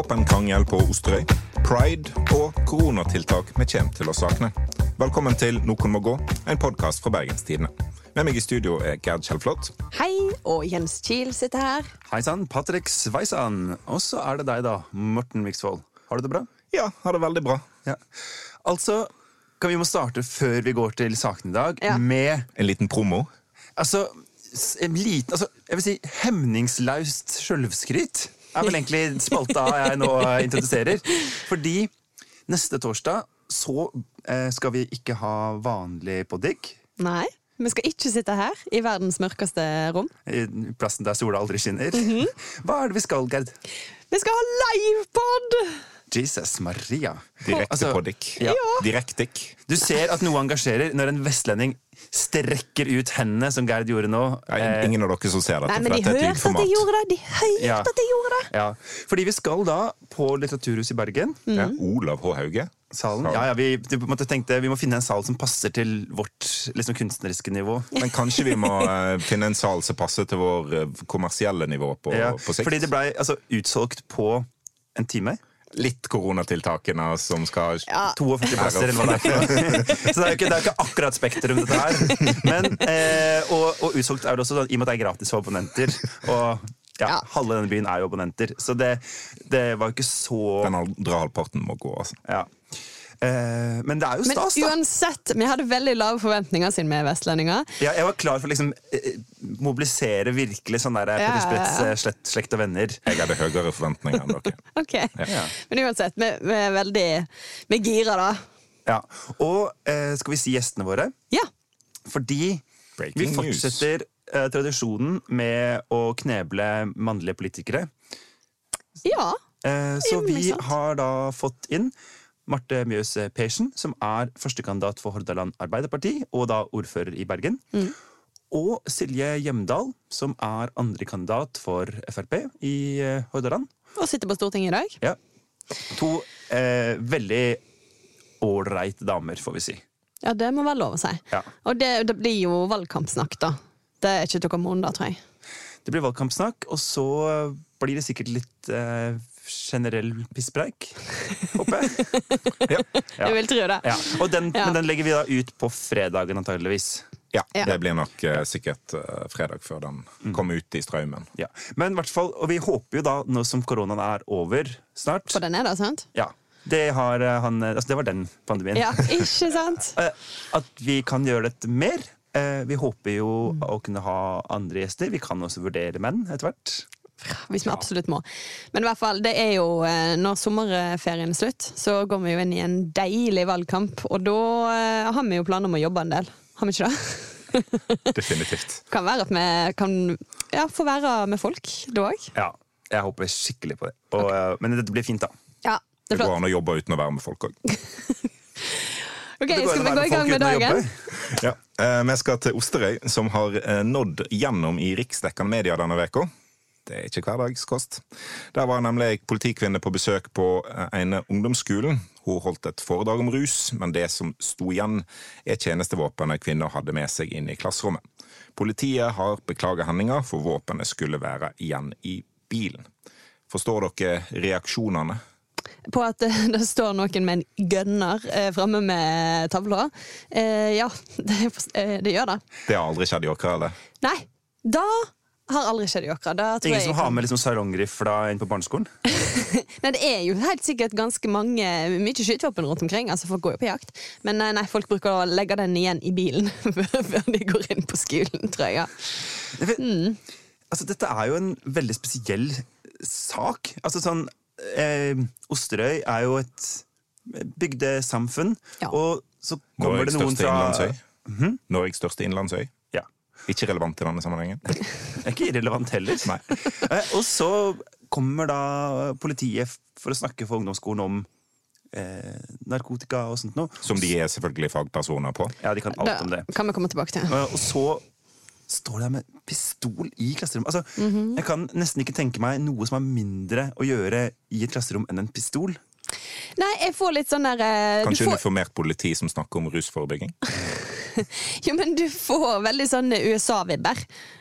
Våpenkrangel på Osterøy, pride og koronatiltak vi kommer til å sakne. Velkommen til Noen må gå, en podkast fra Bergenstidene. Med meg i studio er Gerd Kjellflot. Hei, og Jens Kiel sitter her. Hei sann, Patrick Sveisan. Og så er det deg, da, Morten Viksvold. Har du det bra? Ja, har det veldig bra. Ja. Altså, kan vi må starte før vi går til saken i dag, Ja. med En liten promo. altså, en liten, altså, jeg vil si hemningslaust sjølvskryt. Er vel egentlig spalta jeg nå introduserer. Fordi neste torsdag så eh, skal vi ikke ha vanlig poddigg. Nei, vi skal ikke sitte her i verdens mørkeste rom. I plassen der sola aldri skinner. Hva er det vi skal, Gerd? Vi skal ha livepod! Jesus Maria. Direkte Altså, på dikk. ja. Direktikk. Du ser at noe engasjerer når en vestlending strekker ut hendene, som Gerd gjorde nå. Nei, Eh, ingen av dere som ser dette, Nei, men de hørte at jeg gjorde det! De hørte Ja. at jeg gjorde det! ja. Fordi vi skal da på Litteraturhuset i Bergen. Ja, Olav H. Hauge. Salen. Ja, ja, vi, tenkte, vi må finne en sal som passer til vårt liksom, kunstneriske nivå. Men kanskje vi må uh, finne en sal som passer til vår uh, kommersielle nivå på, Ja, på sikt. fordi det blei altså, utsolgt på en time. Litt koronatiltakene som skal Ja. 42 plasser, eller hva det er. Så det er jo ikke, det er ikke akkurat Spektrum, dette her. Men, eh, og, og utsolgt er det også, sånn, i og med at det er gratis for abonnenter. Og ja, Ja. halve denne byen er jo abonnenter. Så det, det var jo ikke så Den andre halvparten må gå, altså. ja. Eh, Men det er jo Men stas, da. Men uansett, vi hadde veldig lave forventninger siden vi er vestlendinger. Ja, jeg var klar for å liksom, eh, mobilisere virkelig sånn der Ja, Petter ja, Spretz, ja. eh, slekt, slekt og venner. Jeg hadde høyere forventninger enn dere. Ok, Ja. Men uansett, vi, vi er veldig Vi girer, da. Ja. Og eh, skal vi si gjestene våre? Ja. Fordi Breaking vi fortsetter eh, tradisjonen med å kneble mannlige politikere. Ja. Eh, så Jo, vi har da fått inn Marte Mjøs Persen, som er førstekandidat for Hordaland Arbeiderparti, og da ordfører i Bergen. Mm. Og Silje Hjemdal, som er andrekandidat for Frp i eh, Hordaland. Og sitter på Stortinget i dag. Ja. To eh, veldig ålreite damer, får vi si. Ja, det må være lov å si. Ja. Og det, det blir jo valgkampsnakk, da. Det er ikke til å komme unna, tror jeg. Det blir valgkampsnakk, og så blir det sikkert litt eh, generell pisspreik, håper jeg. Ja. Ja. Jeg vil tro det. Ja. Og den, Ja. Men den legger vi da ut på fredagen, antageligvis. Ja, Ja. det blir nok eh, sikkert eh, fredag før den kommer ut i strømmen. Ja. Men i hvert fall, og vi håper jo da, nå som koronaen er over snart For den er da, sant? Ja, det, har eh, han, altså det var den pandemien. Ja, ikke sant? Eh, At vi kan gjøre dette mer. Eh, Vi håper jo å kunne ha andre gjester. Vi kan også vurdere menn etter hvert. Hvis vi absolutt må. Men i hvert fall, det er jo eh, når sommerferien er slutt, så går vi jo inn i en deilig valgkamp. Og da eh, har vi jo planer om å jobbe en del. Har vi ikke det? Definitivt. Kan være at vi kan ja, få være med folk da òg. Ja, jeg håper skikkelig på det. Og, okay. Men dette blir fint, da. Ja, det Det går an å jobbe uten å være med folk òg. Ok, Skal vi gå i gang med dagen? Ja. Eh, Vi skal til Osterøy, som har eh, nådd gjennom i riksdekkende media denne veka. Det er ikke hverdagskost. Der var nemlig ei politikvinne på besøk på eh, ene ungdomsskolen. Hun holdt et foredrag om rus, men det som sto igjen, er tjenestevåpenet kvinner hadde med seg inn i klasserommet. Politiet har beklaget hendinga, for våpenet skulle være igjen i bilen. Forstår dere reaksjonene? På at eh, det står noen med en gunner eh, framme med tavla. Eh, ja, det, eh, det gjør det. Det har aldri skjedd i åkra, eller? Nei, da har aldri skjedd i åkra. Ingen jeg som jeg har kan- med liksom salongrifla inn på barneskolen? Nei, det er jo helt sikkert ganske mange mye skytevåpen rundt omkring. altså Folk går jo på jakt. Men nei, nei, folk bruker å legge den igjen i bilen før de går inn på skolen, tror jeg. Ja. Altså, dette er jo en veldig spesiell sak. Altså sånn eh, Osterøy er jo et bygdesamfunn, Ja. og så kommer Norges det noen største fra innlandsøy. Norges største innlandsøy. Ikke relevant i denne sammenhengen. Det er ikke irrelevant heller. Nei. Eh, og så kommer da politiet for å snakke for ungdomsskolen om eh, narkotika og sånt noe. Som de er selvfølgelig fagpersoner på. Ja, de kan alt om det. kan vi komme tilbake til. Eh, Og så står de der med pistol i klasserommet. Altså, Jeg kan nesten ikke tenke meg noe som har mindre å gjøre i et klasserom enn en pistol. Nei, jeg får litt sånn der eh, Kanskje får, uniformert politi som snakker om rusforebygging? Jo, men du får veldig sånn USA-vibber,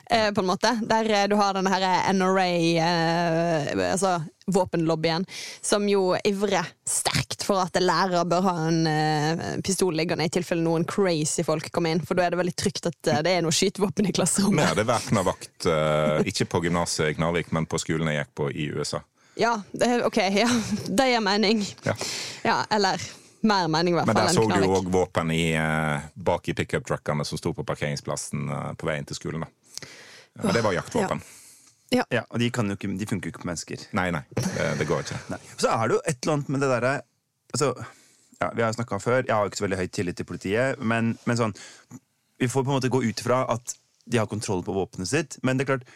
eh, på en måte. Der eh, du har denne her NRA, eh, altså våpenlobbyen, som jo ivrer sterkt for at lærere bør ha en uh, pistol liggende i tilfelle noen crazy folk kommer inn, for da er det veldig trygt at uh, det er noe skytevåpen i Vi klasserommet. hadde væpna vakt, uh, ikke på gymnaset i Knarvik, men på skolen jeg gikk på i USA. Ja, ok, ja. Det gir mening. Ja. Ja, eller mer mening, i hvert fall. Men der så du Knarvik. òg våpen i, eh, bak i pickup-truckene som sto på parkeringsplassen eh, på veien til skolen. Da. Men det var jaktvåpen. Ja, og de, kan jo ikke, de funker jo ikke på mennesker. Nei, nei, det, det går ikke. Nei. Så er det jo et eller annet med det derre altså, ja, Vi har jo snakka før, jeg har jo ikke så veldig høy tillit til politiet, men, men sånn Vi får på en måte gå ut ifra at de har kontroll på våpenet sitt, men det er klart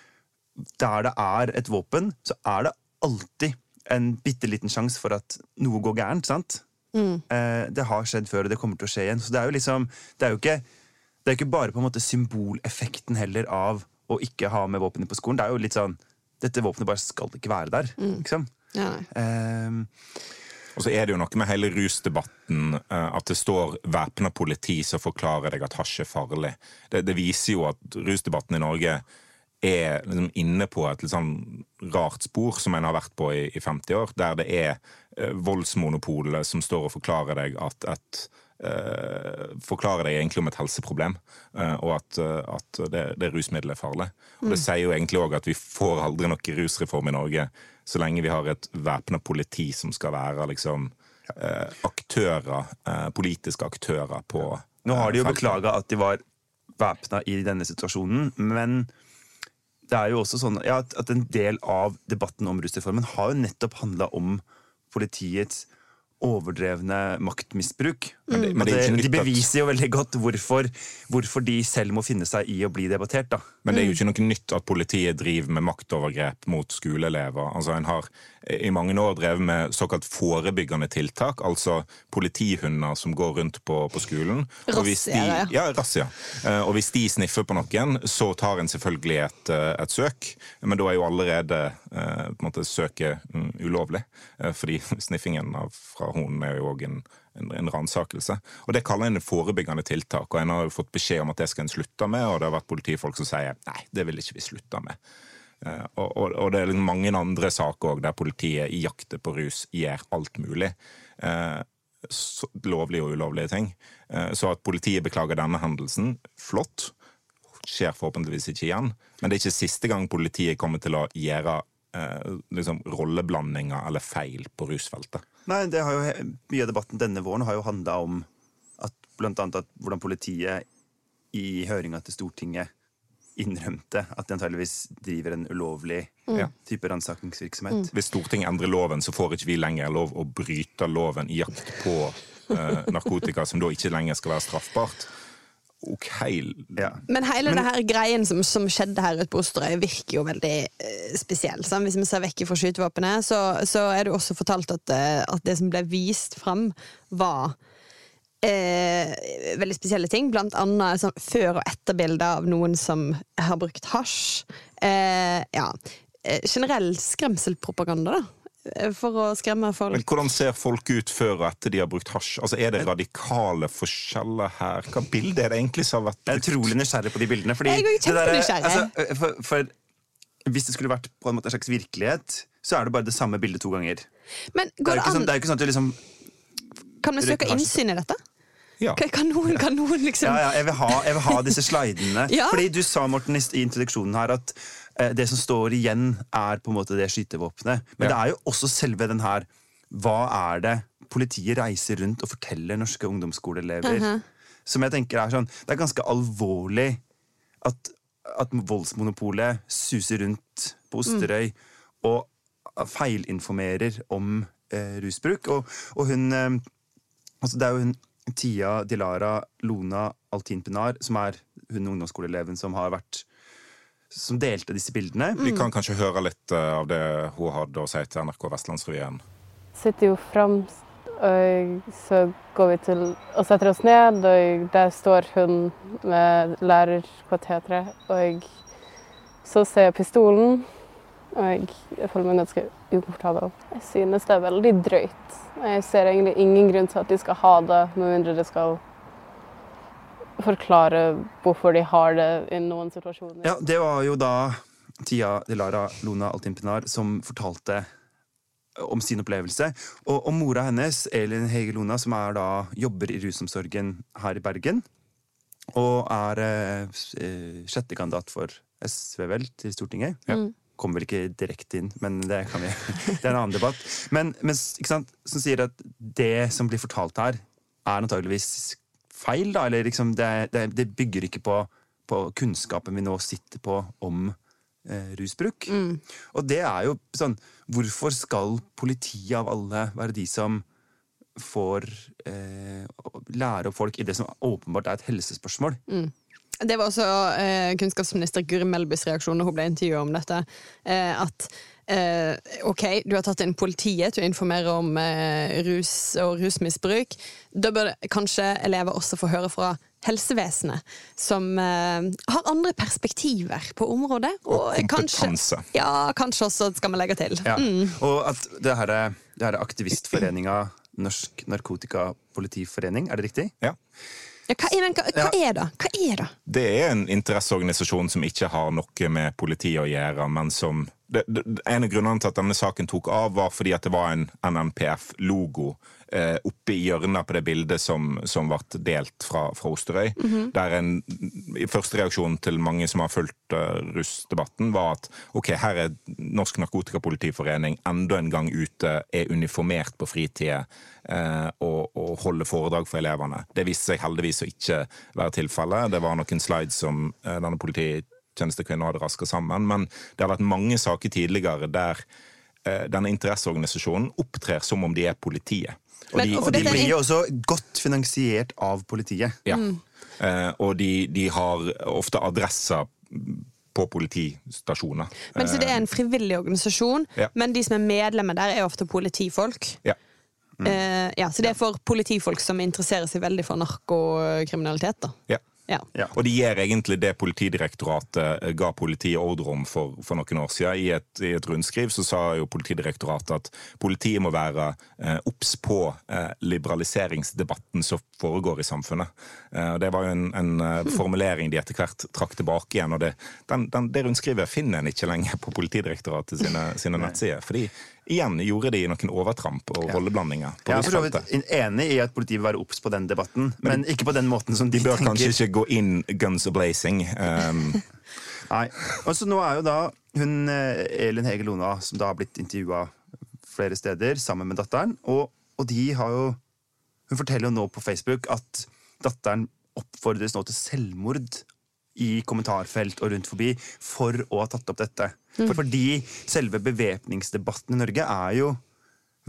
Der det er et våpen, så er det alltid en bitte liten sjanse for at noe går gærent. sant? Eh, det har skjedd før, og det kommer til å skje igjen. Så det er jo liksom Det er jo ikke, det er ikke bare på en måte symboleffekten heller av å ikke ha med våpenet på skolen. Det er jo litt sånn Dette våpenet bare skal ikke være der. Liksom. Ja, nei. Ehm, Og så er det jo noe med hele rusdebatten eh, at det står væpna politi som forklarer deg at hasj er farlig. Det, det viser jo at rusdebatten i Norge er liksom inne på et litt sånn rart spor som en har vært på i, i 50 år, der det er eh, voldsmonopolet som står og forklarer deg at et eh, Forklarer deg egentlig om et helseproblem, eh, og at, eh, at det, det rusmiddelet er farlig. Og Det sier jo egentlig òg at vi får aldri noe rusreform i Norge så lenge vi har et væpna politi som skal være liksom eh, aktører, eh, politiske aktører på nå har de jo beklaga at de var væpna i denne situasjonen, men det er jo også sånn ja, at, en del av debatten om rusreformen har jo nettopp handla om politiets overdrevne maktmisbruk. Men det- men det er ikke de beviser jo veldig godt hvorfor, hvorfor de selv må finne seg i å bli debattert. da. Men det er jo ikke noe nytt at politiet driver med maktovergrep mot skoleelever. Altså En har i mange år drevet med såkalt forebyggende tiltak, altså politihunder som går rundt på, på skolen. Og hvis Razzia, ja, razzia. Eh, Og hvis de sniffer på noen, så tar en selvfølgelig et, eh, et søk. Men da er jo allerede eh, på en måte søket mm, ulovlig, fordi sniffingen av, fra hunden er jo òg en en, en ransakelse. Og Det kaller en forebyggende tiltak, og en har jo fått beskjed om at det skal en slutte med, og det har vært politifolk som sier nei, det vil ikke vi slutte med. Eh, og, og, og det er liksom mange andre saker også, der politiet i jakter på rus gjør alt mulig. Eh, lovlige og ulovlige ting. Eh, så at politiet beklager denne hendelsen, flott. Skjer forhåpentligvis ikke igjen. Men det er ikke siste gang politiet kommer til å gjøre eh, liksom, rolleblandinger eller feil på rusfeltet. Nei, det har jo, Mye av debatten denne våren har jo handla om at, blant annet at hvordan politiet i høringa til Stortinget innrømte at de antageligvis driver en ulovlig mm. type ransakingsvirksomhet. Hvis Stortinget endrer loven, så får ikke vi lenger lov å bryte loven i jakt på eh, narkotika, som da ikke lenger skal være straffbart. Ok, Ja. Men hele det her greien som, som skjedde her ute på Osterøy, virker jo veldig eh, spesiell. sant? Hvis vi ser vekk fra skytevåpenet, så, så er det også fortalt at, eh, at det som ble vist fram, var eh, veldig spesielle ting. Blant annet sånn, før- og etterbilder av noen som har brukt hasj. Eh, ja. Eh, generell skremselpropaganda, da. For å skremme folk. Men hvordan ser folk ut før og etter de har brukt hasj? Altså, Er det radikale forskjeller her? Hva bilde er det egentlig som har vært Jeg er utrolig nysgjerrig på de bildene. Fordi Jeg er jo det der- altså, for, for hvis det skulle vært på en måte en slags virkelighet, så er det bare det samme bildet to ganger. Men går det ikke sånn, det er jo ikke sånn at du liksom Kan vi søke innsyn i dette? Ja. Kan noen, kan noen liksom Ja, ja, jeg vil ha, jeg vil ha disse slidene. Ja. Fordi du sa, Morten, i introduksjonen her at det som står igjen, er på en måte det skytevåpenet. Men Ja. det er jo også selve den her Hva er det politiet reiser rundt og forteller norske ungdomsskoleelever? Som jeg tenker er sånn Det er ganske alvorlig at, at voldsmonopolet suser rundt på Osterøy og feilinformerer om eh, rusbruk. Og, og hun eh, Altså, det er jo hun Tia Dilara Lona Altin Pinar, som er hun ungdomsskoleeleven som har vært Som delte disse bildene. Vi kan kanskje høre litt eh, av det hun hadde å si til NRK Vestlandsrevyen. sitter jo fram, og så går vi til og setter oss ned, og der står hun med lærerkvarteret, og så ser jeg pistolen, og jeg føler meg ganske ukomfortabel. Jeg synes det er veldig drøyt. Jeg ser egentlig ingen grunn til at de skal ha det, med mindre det skal forklare hvorfor de har det i noen situasjoner. Ja, det var jo da Tia Delara Lona Altimpinar som fortalte om sin opplevelse. Og, om mora hennes, Elin Hege Lona, som er da, jobber i rusomsorgen her i Bergen, og er eh, sjettekandidat for SV, vel, til Stortinget. Ja. Kommer vel ikke direkte inn, men det, kan vi, det er en annen debatt. Men, men som sier at det som blir fortalt her, er antageligvis feil. da, eller liksom, det, det, det bygger ikke på, på kunnskapen vi nå sitter på om eh, rusbruk. Og det er jo sånn Hvorfor skal politiet av alle være de som får eh, lære opp folk i det som åpenbart er et helsespørsmål? Det var også eh, kunnskapsminister Guri Melbys reaksjon når hun ble intervjua om dette. Eh, at eh, ok, du har tatt inn politiet til å informere om eh, rus og rusmisbruk. Da bør kanskje elever også få høre fra helsevesenet, som eh, har andre perspektiver på området. Og kanskje- kompetanse. ja, kanskje også, skal vi legge til. Ja. Og at det her, er- det her er aktivistforeninga Norsk Narkotikapolitiforening, er det riktig? Ja. Ja, hva, er, men, hva, hva er det? Hva er det? Det er en interesseorganisasjon som ikke har noe med politiet å gjøre, men som det, det, En av grunnene til at denne saken tok av, var fordi at det var en NNPF-logo eh, oppe i hjørnet på det bildet som, som ble delt fra, fra Osterøy. Der en første reaksjon til mange som har fulgt uh, russdebatten, var at ok, her er Norsk Narkotikapolitiforening enda en gang ute, er uniformert på fritida eh, og, og holder foredrag for elevene. Det viste seg heldigvis å ikke være tilfellet. Det var noen slides som eh, denne polititjenestekvinnen hadde raska sammen. Men det har vært mange saker tidligere der eh, denne interesseorganisasjonen opptrer som om de er politiet. Og de, og de blir jo også godt finansiert av politiet. ja. Eh, og de, de har ofte adresser på politistasjoner. Men så Det er en frivillig organisasjon, Ja. men de som er medlemmer der, er ofte politifolk. Ja. Mm. ja, så det er for politifolk som interesserer seg veldig for narkokriminalitet. da. Ja. Ja. Ja. Og de gjør egentlig det Politidirektoratet eh, ga politiet ordre om for, for noen år siden. I et, I et rundskriv så sa jo Politidirektoratet at politiet må være eh, obs på eh, liberaliseringsdebatten som foregår i samfunnet. Eh, det var jo en, en eh, formulering de etter hvert trakk tilbake igjen. og Det, den, den, det rundskrivet finner en ikke lenger på Politidirektoratet sine, sine nettsider. fordi igjen gjorde de noen overtramp og rolleblandinger på Jeg er for enig i at politiet vil være obs på den debatten, men ikke på den måten som de, De bør tenker. kanskje ikke gå inn guns a-blazing. Um, Nei. Og så nå er jo da hun eh, Elin Hege Lona, som da har blitt intervjua flere steder sammen med datteren, og, og de har jo Hun forteller jo nå på Facebook at datteren oppfordres nå til selvmord i kommentarfelt og rundt forbi for å ha tatt opp dette. For, fordi selve bevæpningsdebatten i Norge er jo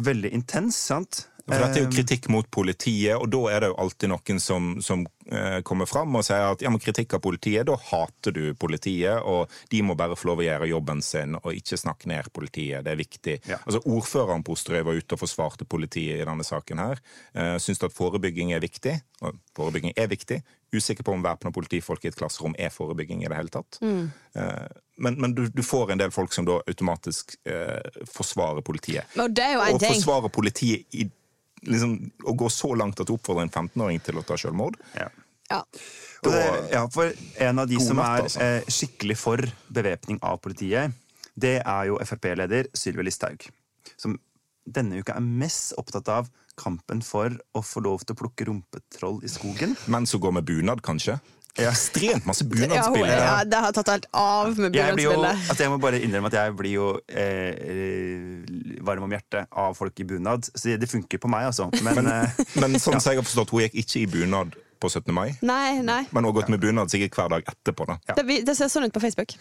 veldig intens, sant? For dette er jo Eh, kritikk mot politiet, og da er det jo alltid noen som, som eh, kommer fram og sier at ja, men kritikk av politiet, da hater du politiet, og de må bare få lov å gjøre jobben sin og ikke snakke ned politiet. Det er viktig. Ja. Altså Ordføreren på Osterøy var ute og forsvarte politiet i denne saken her. Uh, Syns at forebygging er viktig. Og forebygging er viktig. Usikker på om væpna politifolk i et klasserom er forebygging i det hele tatt. Eh, men men du, du får en del folk som da automatisk eh, forsvarer politiet. Og det er jo en Å ting. forsvare politiet i liksom, Å gå så langt at du oppfordrer en 15-åring til å ta selvmord ja. Ja. Og ja, for en av de som natt, er altså. eh, skikkelig for bevæpning av politiet, det er jo Frp-leder Sylvi Listhaug. Som denne uka er mest opptatt av kampen for å få lov til å plukke rumpetroll i skogen. Men som går med bunad, kanskje. Ekstremt masse Ja, bunadsbilder. ja, det har tatt helt av med Jeg, bunadsbildet. at jeg må bare innrømme at jeg blir jo eh, varm om hjertet av folk i bunad. Så det funker på meg, altså. Men, eh, Men sånn som jeg har forstått, hun gikk ikke i bunad på 17. mai. Nei, nei. Men hun har gått med bunad sikkert hver dag etterpå. da. Det, det ser sånn ut på Facebook.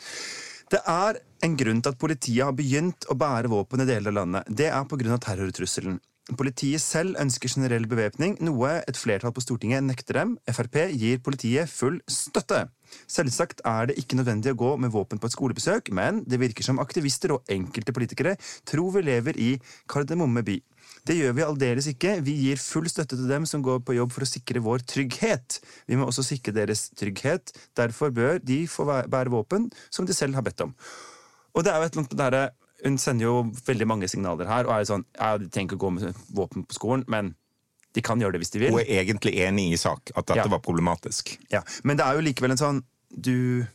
Det er en grunn til at politiet har begynt å bære våpen i deler av landet. Det er pga. terrortrusselen. Politiet selv ønsker generell bevæpning, noe et flertall på Stortinget nekter dem. Frp gir politiet full støtte. Selvsagt er det ikke nødvendig å gå med våpen på et skolebesøk, men det virker som aktivister og enkelte politikere tror vi lever i Kardemomme by. Det gjør vi aldeles ikke. Vi gir full støtte til dem som går på jobb for å sikre vår trygghet. Vi må også sikre deres trygghet. Derfor bør de få bære våpen som de selv har bedt om. Og det er jo et eller annet med det Hun sender jo veldig mange signaler her. og er jo sånn, Jeg trenger ikke å gå med våpen på skolen, men De kan gjøre det hvis de vil. Hun er egentlig enig i sak, at dette Ja. var problematisk. Ja, men det er jo likevel en sånn Du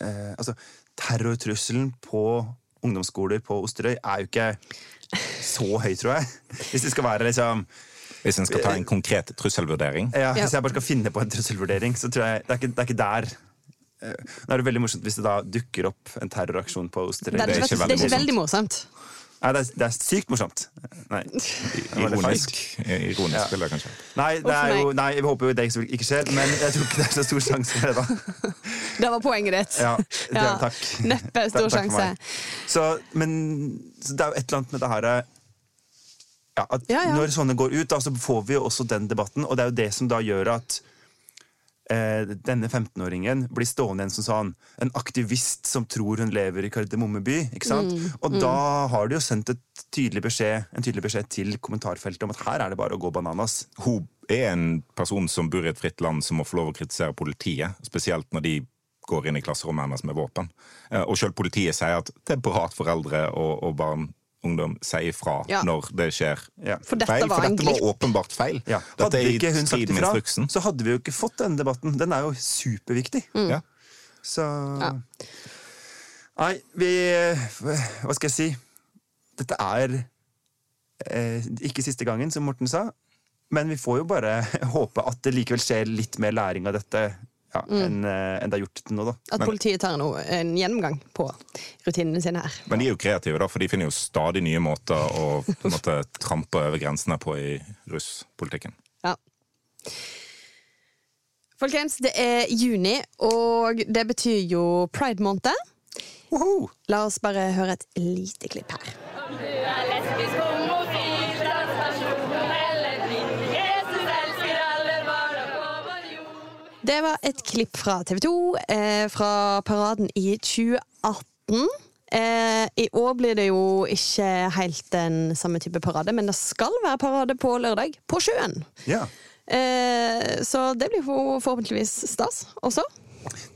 eh, Altså, terrortrusselen på ungdomsskoler på Osterøy er jo ikke så høy, tror jeg. Hvis det skal være liksom Hvis en skal ta en konkret trusselvurdering. ja, Ja. Hvis jeg bare skal finne på en trusselvurdering, så tror jeg Det er ikke, det er ikke der. Nå er det veldig morsomt hvis det da dukker opp en terroraksjon på Osterøy. Det er, Det er det ikke er ikke veldig morsomt. Nei, det er, det er sykt morsomt. Nei, Ironisk. Ironisk Ja. kanskje. nei, det er jo, nei. jeg håper jo det ikke skjer, men jeg tror ikke det er så stor sjanse for det, da. Det var poenget ditt. Ja, det, Ja. Takk. Neppe stor takk sjanse. Så, men så det er jo et eller annet med det her ja, at Ja, ja. Når sånne går ut, da, så får vi jo også den debatten, og det er jo det som da gjør at eh, denne 15-åringen blir stående igjen som sånn en aktivist som tror hun lever i Kardemomme by. ikke sant? Mm, Og da har de jo sendt et tydelig beskjed, en tydelig beskjed til kommentarfeltet om at her er det bare å gå bananas. Hun er en person som bor i et fritt land som må få lov å kritisere politiet. Spesielt når de går inn i klasserommet hennes med våpen. Eh, Og selv politiet sier at det er bra at foreldre og, og barn ungdom sier ifra Ja. når det skjer Ja. For dette feil. var For en dette var glipp. åpenbart feil. Ja. Hadde ikke hun sagt ifra, så hadde vi jo ikke fått denne debatten. Den er jo superviktig. Ja. Så Ja. Nei, vi Hva skal jeg si? Dette er eh, ikke siste gangen, som Morten sa. Men vi får jo bare håpe at det likevel skjer litt mer læring av dette ja, enn en det har gjort til nå, da. At politiet tar noe, en gjennomgang på rutinene sine her. Men de er jo kreative, da, for de finner jo stadig nye måter å på en måte, trampe over grensene på i russpolitikken. Ja. Folkens, det er juni, og det betyr jo pride-måned. La oss bare høre et lite klipp her. Du er lesbisk, Det var et klipp fra TV 2 eh, fra paraden i 2018. Eh, I år blir det jo ikke helt den samme type parade, men det skal være parade på lørdag. På sjøen. Ja. Eh, så det blir forhåpentligvis stas også.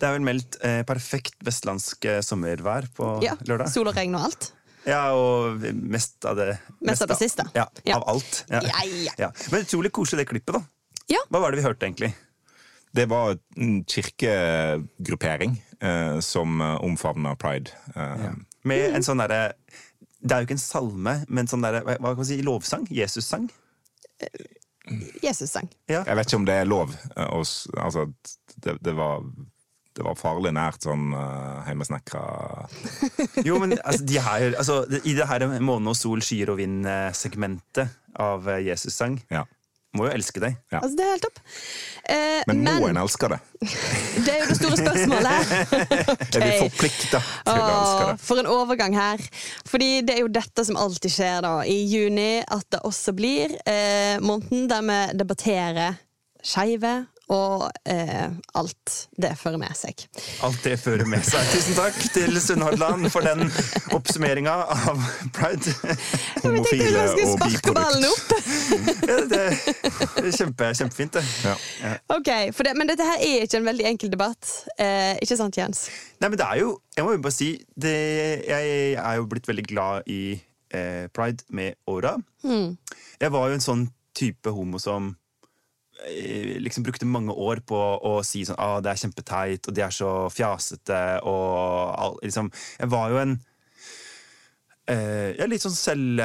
Det er vel meldt eh, perfekt vestlandsk eh, sommervær på Ja, lørdag. Sol og regn og alt. Ja, og mest av det Mest av det siste. Ja, Ja. Av alt. Ja. Ja, ja. Men utrolig koselig det klippet, da. Ja. Hva var det vi hørte, egentlig? Det var en kirkegruppering eh, som eh, omfavna pride. Eh, Med en sånn derre Det er jo ikke en salme, men sånn derre hva kan man si, lovsang? Jesus-sang? Jesus-sang. Ja. Jeg vet ikke om det er lov. eh, altså, det, det, var, det var farlig nært sånn uh, heimesnekra Jo, men altså, de her, altså, i det her måne og sol, skyer og vind-segmentet av eh, Jesus-sang Ja. Må jo elske deg. Ja. Altså, det er helt topp. Eh, Men men må en elske det? det er jo det store spørsmålet. Er vi forplikta til å elske det? for en overgang her. Fordi det er jo dette som alltid skjer da i juni, at det også blir eh, måneden der vi debatterer skeive og eh, alt det fører med seg. Alt det fører med seg. Tusen takk til Sunnhordland for den oppsummeringa av pride. Homofile og biprodukt. Ja, det er kjempe, kjempefint, det. Ja. Ok, for det, Men dette her er ikke en veldig enkel debatt. Eh, ikke sant, Jens? Nei, men det er jo Jeg må jo bare si det, Jeg er jo blitt veldig glad i eh, pride med åra. Jeg var jo en sånn type homo som liksom brukte mange år på å si sånn ah, det er kjempeteit, og de er så fjasete, og all, liksom Jeg var jo en eh, jeg er litt sånn selv,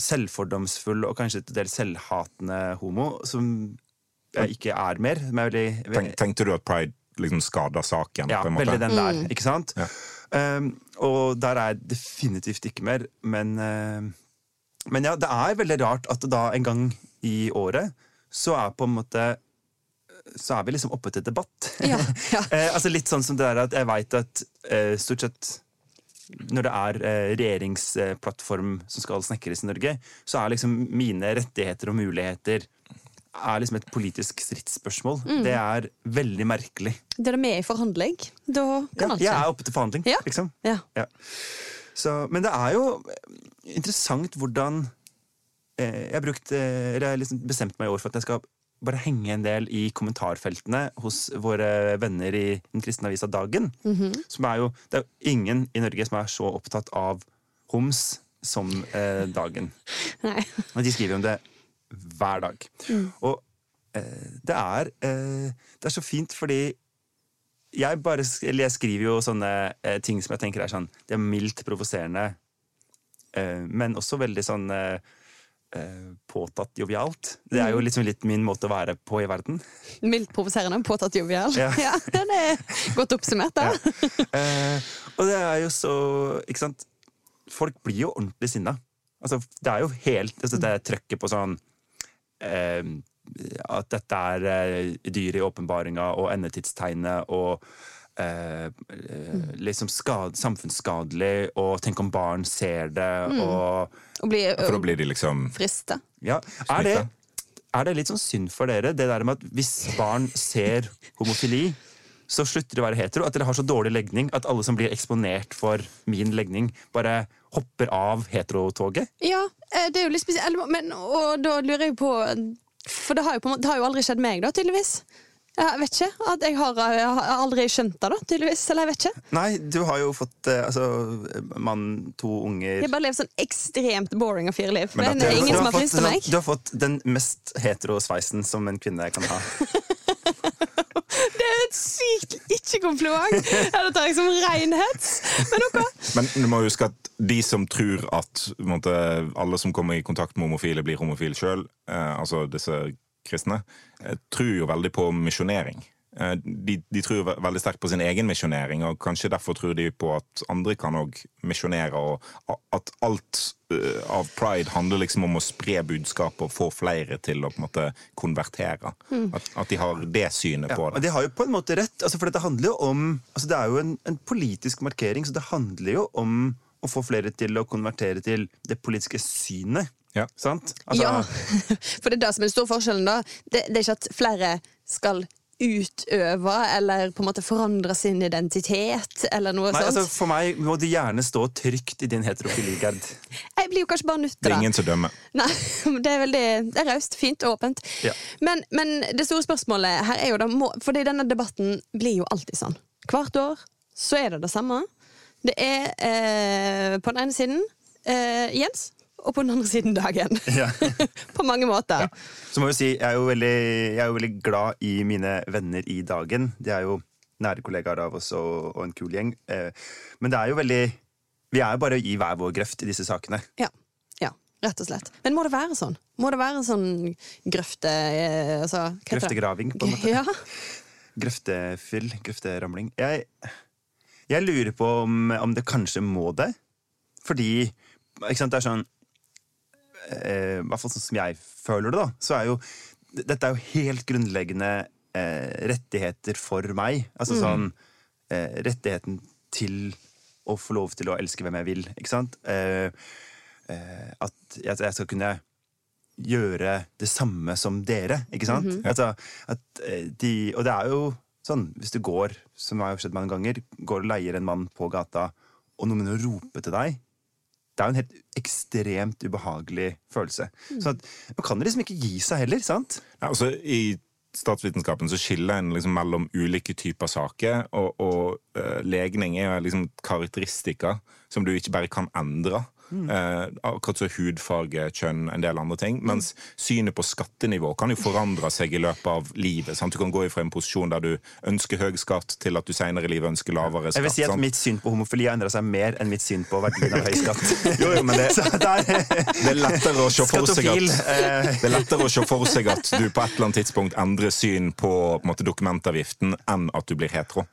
selvfordomsfull og kanskje til dels selvhatende homo, som jeg ikke er mer. Men jeg er veldig, Tenk, tenkte du at pride liksom skada saken? ja, på en måte? veldig den der, ikke sant? Ja. Um, og der er jeg definitivt ikke mer, men uh, Men ja, det er veldig rart at det da en gang i året så er på en måte Så er vi liksom oppe til debatt. Ja, ja. Eh, altså Litt sånn som det der at jeg veit at eh, stort sett når det er eh, regjeringsplattform som skal snekres i Norge, så er liksom mine rettigheter og muligheter er liksom et politisk stridsspørsmål. Mm. Det er veldig merkelig. Det er med i forhandling. Da kan Ja, alt jeg er oppe til forhandling, Ja. liksom. Ja. Ja. Så, men det er jo interessant hvordan Jeg har brukt eh, Eller jeg liksom bestemt meg i år for at jeg skal bare henge en del i kommentarfeltene hos våre venner i den kristne avisa Dagen. som er jo, det er jo ingen i Norge som er så opptatt av homs som eh, Dagen. Nei. Og de skriver om det hver dag. Og eh, det er eh, Det er så fint fordi jeg bare eller jeg skriver jo sånne eh, ting som jeg tenker er sånn Det er mildt provoserende, eh, men også veldig sånn eh, eh, påtatt jovialt. Det er jo liksom litt min måte å være på i verden. Mildt provoserende, påtatt jovial. Ja. Ja. den er godt oppsummert, da. Eh, og det er jo så Ikke sant? Folk blir jo ordentlig sinna. Altså, det er jo helt altså, Det er trøkket på sånn eh, At dette er eh, dyret i åpenbaringa og endetidstegnet og eh, eh, liksom skad, samfunnsskadelig, og tenk om barn ser det, og Og bli For da blir de liksom frista. Ja, er det, er det litt sånn synd for dere, det der med at hvis barn ser homofili, så slutter de å være hetero? At dere har så dårlig legning at alle som blir eksponert for min legning, bare hopper av heterotoget? Ja, eh, det er jo litt spesielt. Men, og da lurer jeg på For det har jo, på, det har jo aldri skjedd meg, da, tydeligvis. Jeg vet ikke. Jeg har, jeg har aldri skjønt det, da, tydeligvis. Eller jeg vet ikke. Nei, du har jo fått eh, altså, mann, to unger Jeg bare lever sånn ekstremt boring og fyrliv. Men Men, det er ingen som har fått, frista meg. Du har fått den mest hetero sveisen som en kvinne kan ha. Det er et sykt ikke-kompliment! Ja, Det tar jeg som renhets. Men ok. Men du må huske at de som tror at måtte, alle som kommer i kontakt med homofile, blir homofile sjøl, eh, altså disse kristne, eh, tror jo veldig på misjonering. Eh, de, de tror veldig sterkt på sin egen misjonering, og kanskje derfor tror de på at andre kan òg misjonere, og at alt eh, av pride handler liksom om å spre budskapet og få flere til å på en måte konvertere. At, at de har det synet Ja, på og det. de har jo på en måte rett, altså for dette handler jo om altså Det er jo en, en politisk markering, så det handler jo om å få flere til å konvertere til det politiske synet. Ja. Sant? Altså, Ja, for det er det som er den store forskjellen. da det, det er ikke at flere skal utøve eller på en måte forandre sin identitet eller noe Nei, sånt. altså For meg må du gjerne stå trygt i din heterofile gard. Jeg blir jo kanskje bare nødt Det er ingen som dømmer. Nei, det er veldig det er raust, fint og åpent. Ja. Men, men det store spørsmålet her er jo da må, Fordi denne debatten blir jo alltid sånn. Hvert år så er det det samme. Det er eh, på den ene siden eh, Jens, og på den andre siden Dagen. Ja. på mange måter. Så må vi si, jeg er, jo veldig, jeg er jo veldig glad i mine venner i dagen. De er jo nære kollegaer av oss og, og en kul gjeng. Eh, Men det er jo veldig Vi er jo bare i hver vår grøft i disse sakene. Ja. ja. Rett og slett. Men må det være sånn? Må det være sånn grøfte... Eh, altså? Grøftegraving, på en måte. Ja. Grøftefyll, grøfteramling. Jeg, jeg lurer på om, om det kanskje må det. Fordi ikke sant, det er sånn eh, hvert fall sånn som jeg føler det, da, så er jo Dette er jo helt grunnleggende eh, rettigheter for meg. Altså sånn eh, Rettigheten til å få lov til å elske hvem jeg vil, ikke sant? Eh, eh, at jeg, jeg skal kunne gjøre det samme som dere, ikke sant? altså, at, eh, de, og det er jo sånn, hvis du går, som har skjedd mange ganger, går og leier en mann på gata, og noen begynner å rope til deg, det er jo en helt ekstremt ubehagelig følelse. Så at, man kan liksom ikke gi seg heller, sant? Ja, altså, I statsvitenskapen så skiller en liksom mellom ulike typer saker, og, og uh, legning er jo liksom karakteristikker som du ikke bare kan endre. Eh, akkurat som hudfarge, kjønn, en del andre ting. Mens synet på skattenivå kan jo forandre seg i løpet av livet. Sant? Du kan gå fra en posisjon der du ønsker høy skatt, til at du senere i livet ønsker lavere skatt. Jeg vil si at sant? mitt syn på homofili har endra seg mer enn mitt syn på verdien av høy skatt. Jo, jo, men det, det er lettere å se for seg at eh. Det er lettere å se for seg at du på et eller annet tidspunkt endrer syn på, på en måte, dokumentavgiften enn at du blir hetero.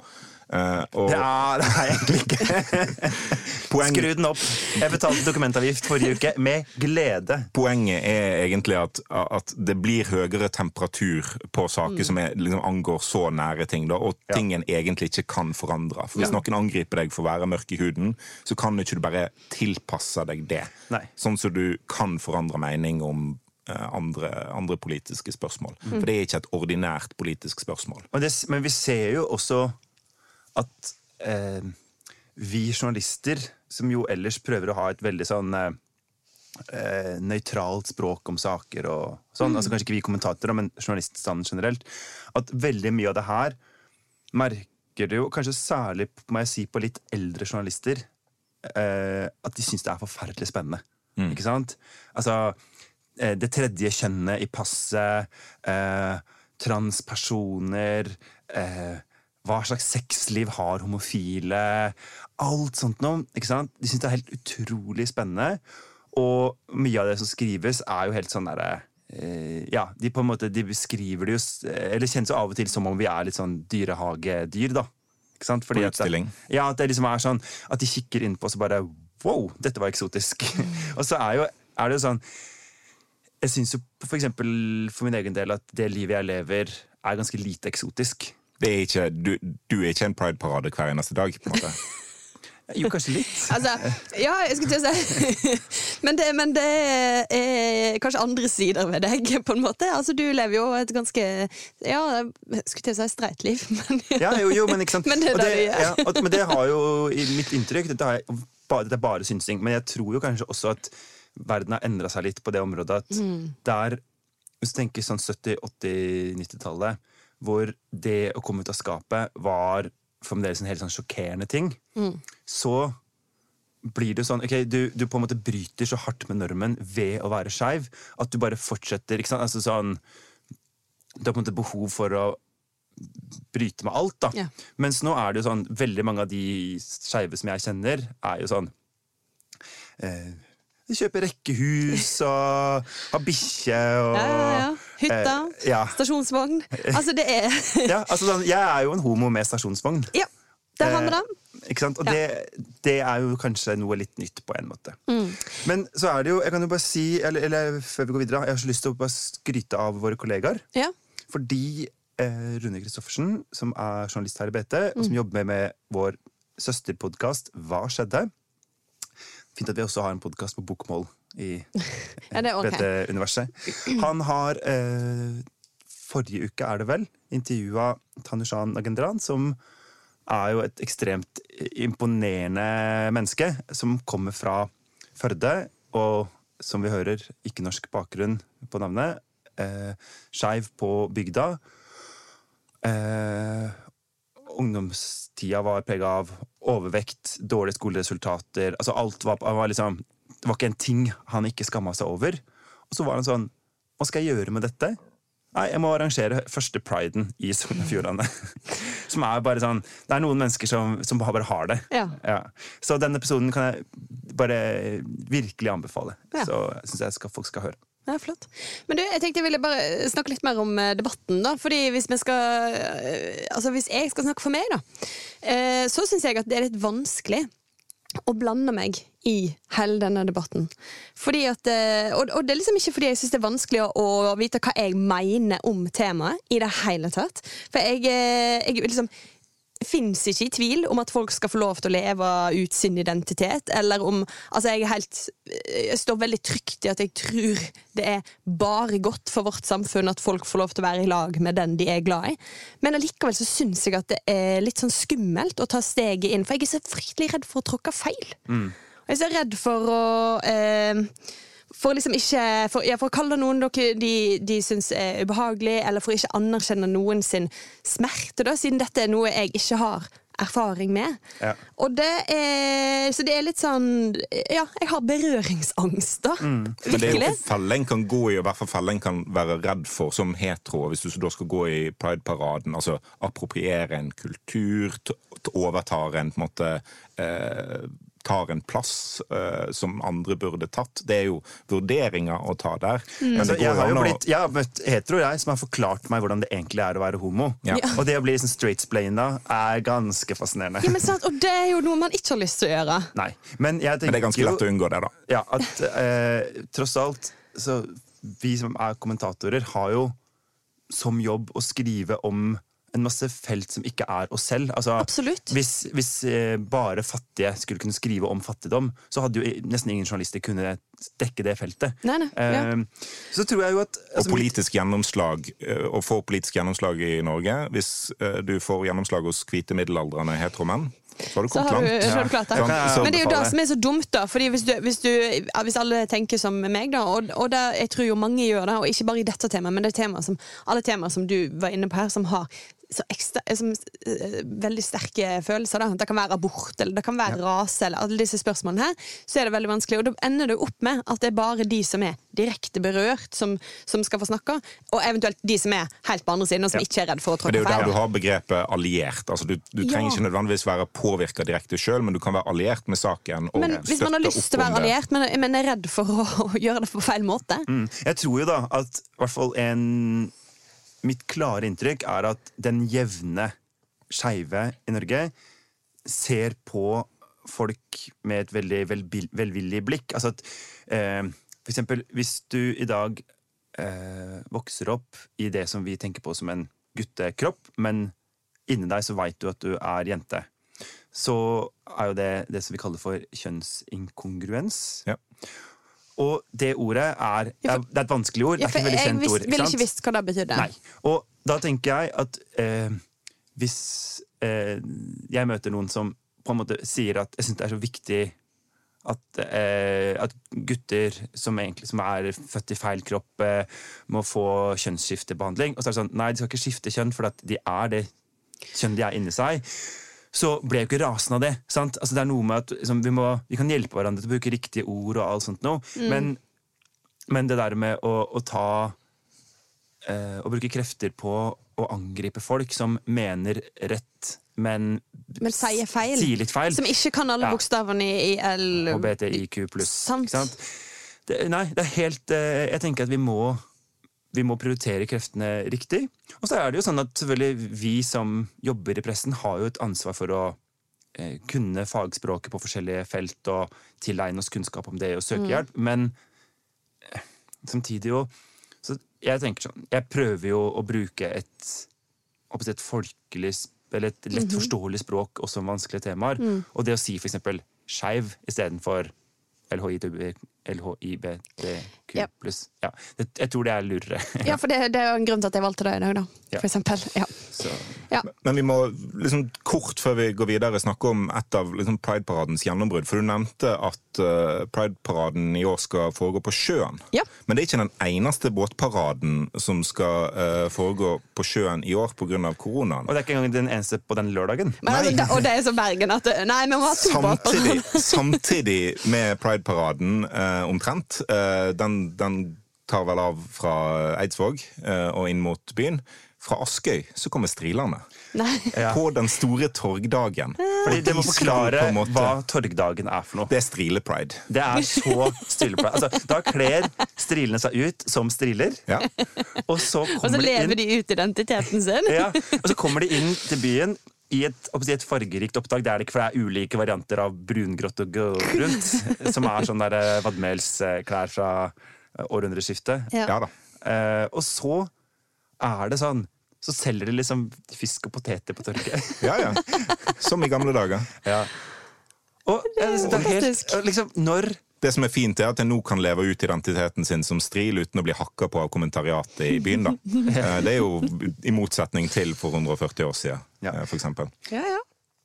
Eh, og Ja, det er egentlig ikke. poeng, Skru den opp. Jeg betalte dokumentavgift forrige uke med glede. poenget er egentlig at, at det blir høyere temperatur på saker som er, liksom, angår så nære ting, da, og Ja. ting en egentlig ikke kan forandre. For Hvis noen angriper deg for å være mørk i huden, så kan ikke du bare tilpasse deg det. Nei. Sånn som du kan forandre mening om eh, andre, andre politiske spørsmål. For det er ikke et ordinært politisk spørsmål. Men, det, men vi ser jo også at eh, vi journalister, som jo ellers prøver å ha et veldig sånn eh, eh, nøytralt språk om saker og sånn, altså kanskje ikke vi kommentatorer, men journaliststanden generelt, at veldig mye av det her merker du jo kanskje særlig må jeg si, på litt eldre journalister, eh, at de syns det er forferdelig spennende. Ikke sant? Altså, eh, det tredje kjønnet i passet, eh, transpersoner eh, Hva slags sexliv har homofile? Alt sånt noe. ikke sant? De syns det er helt utrolig spennende. Og mye av det som skrives, er jo helt sånn derre eh, Ja, de på en måte de beskriver det jo Eller kjennes jo av og til som om vi er litt sånn dyrehagedyr, da. Ikke sant? Fordi På at det- utstilling. Ja, at det liksom er sånn At de kikker inn på oss og bare Wow, dette var eksotisk. og så er, jo, er det jo sånn Jeg syns jo for eksempel for min egen del at det livet jeg lever, er ganske lite eksotisk. Det er ikke, du, du er ikke en prideparade hver eneste dag. på en måte. Jo, kanskje litt. Altså, ja, jeg skulle til å si men det, men det er kanskje andre sider ved deg, på en måte. Altså, du lever jo et ganske Ja, jeg skulle til å si streit liv, men Ja, jo, jo, men ikke sant. Men det er Og det du gjør. ja, og, men det har jo i mitt inntrykk Dette, har bare, dette er bare synsing, men jeg tror jo kanskje også at verden har endra seg litt på det området at Mm. der Hvis du tenker sånn 70-, 80-, 90-tallet, hvor det å komme ut av skapet var fremdeles en helt sånn sjokkerende ting, Mm. så blir det sånn ok, du, du på en måte bryter så hardt med normen ved å være skeiv at du bare fortsetter. ikke sant? Altså sånn, Du har på en måte behov for å bryte med alt. da. Ja. Mens nå er det jo sånn, veldig mange av de skeive som jeg kjenner, er jo sånn eh, De kjøper rekkehus og har bikkje og Ja, ja, ja. Hytta, Eh, ja. stasjonsvogn. Altså, det er ja, altså sånn, Jeg er jo en homo med stasjonsvogn. Ja, der har vi det. Eh, Ikke sant? Og Ja. det, det er jo kanskje noe litt nytt på en måte. Mm. Men så er det jo, jeg kan jo bare si, eller, eller før vi går videre, jeg har så lyst til å bare skryte av våre kollegaer. Ja. Fordi eh, Rune Christoffersen, som er journalist her i BT, og Mm. som jobber med vår søsterpodkast Hva skjedde? Fint at vi også har en podkast på bokmål i Ja, det ok. BT-universet. Han har eh, Forrige uke, er det vel, intervjua Tanushan Nagendran, som er jo et ekstremt imponerende menneske, som kommer fra Førde, og som vi hører, ikke norsk bakgrunn på navnet. Eh, Skeiv på bygda. Eh, ungdomstida var prega av overvekt, dårlige skoleresultater. Altså alt var, var liksom, Det var ikke en ting han ikke skamma seg over. Og så var han sånn Hva skal jeg gjøre med dette? Nei, jeg må arrangere første priden i Sogn og Fjordane. Som er bare sånn Det er noen mennesker som, som bare har det. Ja. Så denne episoden kan jeg bare virkelig anbefale. Ja. Så syns jeg skal, folk skal høre. Ja, flott. Men du, jeg tenkte jeg ville bare snakke litt mer om eh, debatten. da Fordi hvis vi skal eh, Altså hvis jeg skal snakke for meg, da, eh, så syns jeg at det er litt vanskelig å blande meg i hele denne debatten. Fordi at, eh, og, og det er liksom ikke fordi jeg syns det er vanskelig å, å vite hva jeg mener om temaet i det hele tatt. For jeg, eh, jeg liksom fins ikke i tvil om at folk skal få lov til å leve ut sin identitet. Eller om Altså, jeg er helt Jeg står veldig trygt i at jeg tror det er bare godt for vårt samfunn at folk får lov til å være i lag med den de er glad i. Men allikevel så syns jeg at det er litt sånn skummelt å ta steget inn, for jeg er så fryktelig redd for å tråkke feil. Mm. jeg er så redd for å eh, for liksom ikke for, ja, for å kalle noen dere de, de syns er ubehagelig, eller for å ikke anerkjenne noen sin smerte, da, siden dette er noe jeg ikke har erfaring med. Ja. Og det er Så det er litt sånn Ja, jeg har berøringsangst, da. Men det er jo felle en kan gå i, og i hvert fall felle en kan være redd for som hetero, hvis du så da skal gå i Pride-paraden, Altså appropriere en kultur, overtar en på en måte eh, Tar en plass uh, som andre burde tatt. Det er jo vurderinger å ta der. Men Altså, jeg, har jo jo blitt, jeg har møtt hetero jeg, som har forklart meg hvordan det egentlig er å være homo. Ja. Ja. Og det å bli liksom straight-splaina er ganske fascinerende. Ja, men sant, Og det er jo noe man ikke har lyst til å gjøre. Nei, men jeg tenker Men det er ganske lett å unngå det, da. ja, at uh, tross alt så Vi som er kommentatorer, har jo som jobb å skrive om en masse felt som ikke er oss selv. Altså, Absolutt. Hvis, hvis eh, bare fattige skulle kunne skrive om fattigdom, så hadde jo nesten ingen journalister kunne dekke det feltet. Nei, nei, ja. Eh, så tror jeg jo at Og altså, politisk gjennomslag, eh, å få politisk gjennomslag i Norge Hvis eh, du får gjennomslag hos hvite middelaldrende heteromenn, så har du Så kommet har du, langt. så har du klart det. Ja. Men det er jo det som er så dumt, da. Fordi hvis, du, hvis, du, hvis alle tenker som meg, da, og, og det, jeg tror jo mange gjør det, og ikke bare i dette temaet, men det er temaer som, alle temaer som du var inne på her, som har så ekstra, som, eh, veldig sterke følelser. Da. Det kan være abort, eller det kan være rase, eller alle disse spørsmålene her. Så er det veldig vanskelig, og da ender det opp med at det er bare de som er direkte berørt, som, som skal få snakke, og eventuelt de som er helt på andre siden, og som Ja. ikke er redd for å tråkke Men det er jo der du har begrepet alliert. Altså, du, du trenger Ja. ikke nødvendigvis være påvirka direkte sjøl, men du kan være alliert med saken. Og Men hvis man har lyst til å være alliert, men, men er redd for å, å gjøre det på feil måte Mm. Jeg tror jo da at i hvert fall en Mitt klare inntrykk er at den jevne skeive i Norge ser på folk med et veldig velvillig blikk. Altså at eh, For eksempel hvis du i dag eh, vokser opp i det som vi tenker på som en guttekropp, men inni deg så veit du at du er jente, så er jo det det som vi kaller for kjønnsinkongruens. Ja. Og det ordet er Det er, et vanskelig ord. Ja, det er ikke et veldig kjent ord. ord. ville ikke visst hva det betydde. Nei. Og da tenker jeg at eh, hvis eh, jeg møter noen som på en måte sier at jeg syns det er så viktig at, eh, at gutter som, egentlig, som er født i feil kropp, eh, må få kjønnsskiftebehandling. Og så er det sånn Nei, de skal ikke skifte kjønn, for de er det kjønn de er inni seg. Så ble jeg jo ikke rasende av det. sant? Altså det er noe med at liksom, vi, må, vi kan hjelpe hverandre til å bruke riktige ord, og alt sånt noe. Men, men det der med å, å ta eh, Å bruke krefter på å angripe folk som mener rett, men, Men sier feil. sier litt feil. Som ikke kan alle Ja. bokstavene i, L HBTIQ BTIQ pluss. Nei, det er helt eh, Jeg tenker at vi må vi må prioritere kreftene riktig. Og så er det jo sånn at selvfølgelig vi som jobber i pressen, har jo et ansvar for å eh, kunne fagspråket på forskjellige felt og tilegne oss kunnskap om det og søke hjelp. Men eh, samtidig jo Så jeg tenker sånn Jeg prøver jo å bruke et, et folkelig eller et lett forståelig språk også om vanskelige temaer. Og det å si for eksempel skeiv istedenfor LHITB LHIBTQ Ja. pluss. Ja, det, jeg tror det er lurere. Ja, for det, det er jo en grunn til at jeg valgte det i dag, da. Ja. For eksempel. Ja. Så, Ja. Men vi må liksom kort før vi går videre snakke om et av liksom, Pride-paradens gjennombrudd. For du nevnte at uh, Pride-paraden i år skal foregå på sjøen. Ja. Men det er ikke den eneste båtparaden som skal uh, foregå på sjøen i år pga. koronaen. og det er ikke engang den eneste på den lørdagen. Men, altså, og det er så Bergen at Nei, vi må ha to båter. Samtidig, samtidig med Pride-paraden eh, omtrent. Eh, den, den tar vel av fra Eidsvåg eh, og inn mot byen. Fra Askøy så kommer Strilane. Nei. Ja. På den store torgdagen. Fordi Og det må forklare måte- hva torgdagen er for noe. Det er Strile-pride. Det er så strilepride. Altså, da kler strilene seg ut som striler, Ja. og så Og så lever de lever de ut identiteten sin. ja, og så kommer de inn til byen i et, si, et fargerikt opptak. Det er det ikke, for det er ulike varianter av brungrått og gulbrunt. Som er sånn der eh, vadmelsklær fra eh, århundreskiftet. Ja. ja da. Eh, og så er det sånn Så selger de liksom fisk og poteter på tørke. Ja, ja. Som i gamle dager. ja. Og eh, det er helt liksom, Når Det som er fint, er at jeg nå kan leve ut identiteten sin som stril uten å bli hakka på av kommentariatet i byen. da. Eh, Det er jo i motsetning til for 140 år siden, Ja. eh, for eksempel. Ja, ja.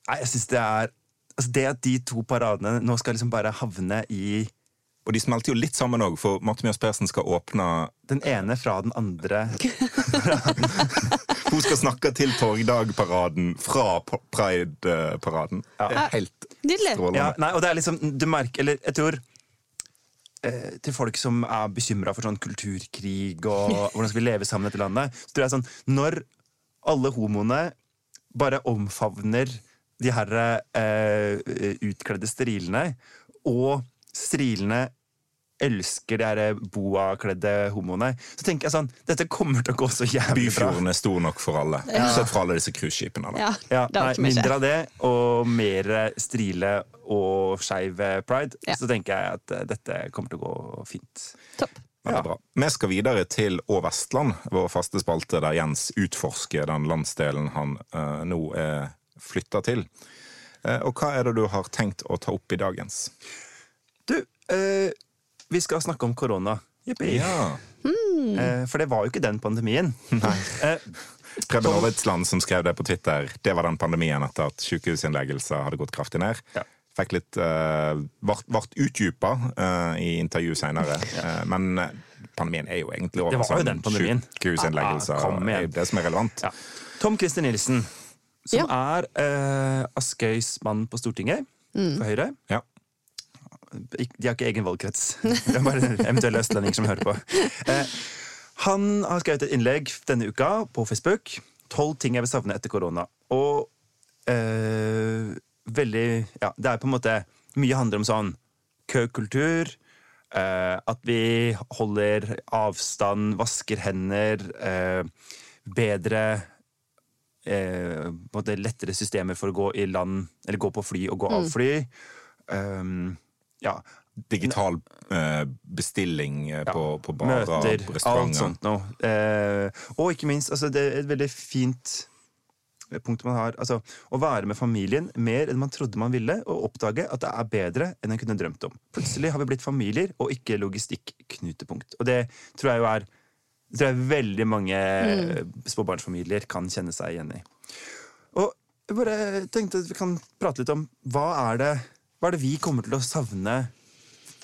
Nei, jeg synes det er altså Det at de to paradene nå skal liksom bare havne i Og de smelter jo litt sammen òg, for Marte Mjøs Persen skal åpne den ene fra den andre Hun skal snakke til Torgdag-paraden fra Pride-paraden. Er helt strålende. Ja, nei, og det er liksom, du merker, eller jeg tror Til folk som er bekymra for sånn kulturkrig og hvordan skal vi leve sammen i dette landet, så tror jeg sånn Når alle homoene bare omfavner de her eh, utkledde strilene, og strilene elsker de boa-kledde homoene, så tenker jeg sånn Dette kommer til å gå så jævlig bra. Byfjorden er stor nok for alle. Sett fra alle disse cruiseskipene. Ja, Ja, mindre av det, og mer strile og skeiv pride. Ja. Så tenker jeg at eh, dette kommer til å gå fint. Topp. Ja. bra. Vi skal videre til Å Vestland, vår faste spalte der Jens utforsker den landsdelen han uh, nå er flytta til. Uh, og hva er det du har tenkt å ta opp i dagens? Du, eh, vi skal snakke om korona. Jippi. Ja. Eh, for det var jo ikke den pandemien. Nei. Eh, Preben Aavitsland som skrev det på Twitter, det var den pandemien etter at sykehusinnleggelser hadde gått kraftig ned. Ja. Fikk litt uh, Vart utdypa eh, i intervju seinere. men eh, pandemien er jo egentlig over. Det var jo den pandemien. Sykehusinnleggelser Ja, kom er det som er relevant. ja. Tom Christer Nilsen, som Ja. er eh, Askøys mann på Stortinget for Høyre. Ja. De har ikke egen valgkrets. Det er bare eventuelle østlendinger som hører på. Eh, han har skrevet et innlegg denne uka på Facebook. Tolv ting jeg vil savne etter korona. Og eh, veldig Ja, det er på en måte Mye handler om sånn køkultur. Eh, at vi holder avstand, vasker hender. Eh, bedre eh, på en måte lettere systemer for å gå i land, eller gå på fly og gå av fly. Um, ja, Digital eh, bestilling eh, på, på barer, møter, alt sånt noe. Eh, og ikke minst, altså, det er et veldig fint punkt man har. Altså, å være med familien mer enn man trodde man ville, og oppdage at det er bedre enn en kunne drømt om. Plutselig har vi blitt familier, og ikke logistikknutepunkt. Og det tror jeg jo er det tror jeg veldig mange småbarnsfamilier kan kjenne seg igjen i. Og jeg bare tenkte at vi kan prate litt om hva er det, hva er det vi kommer til å savne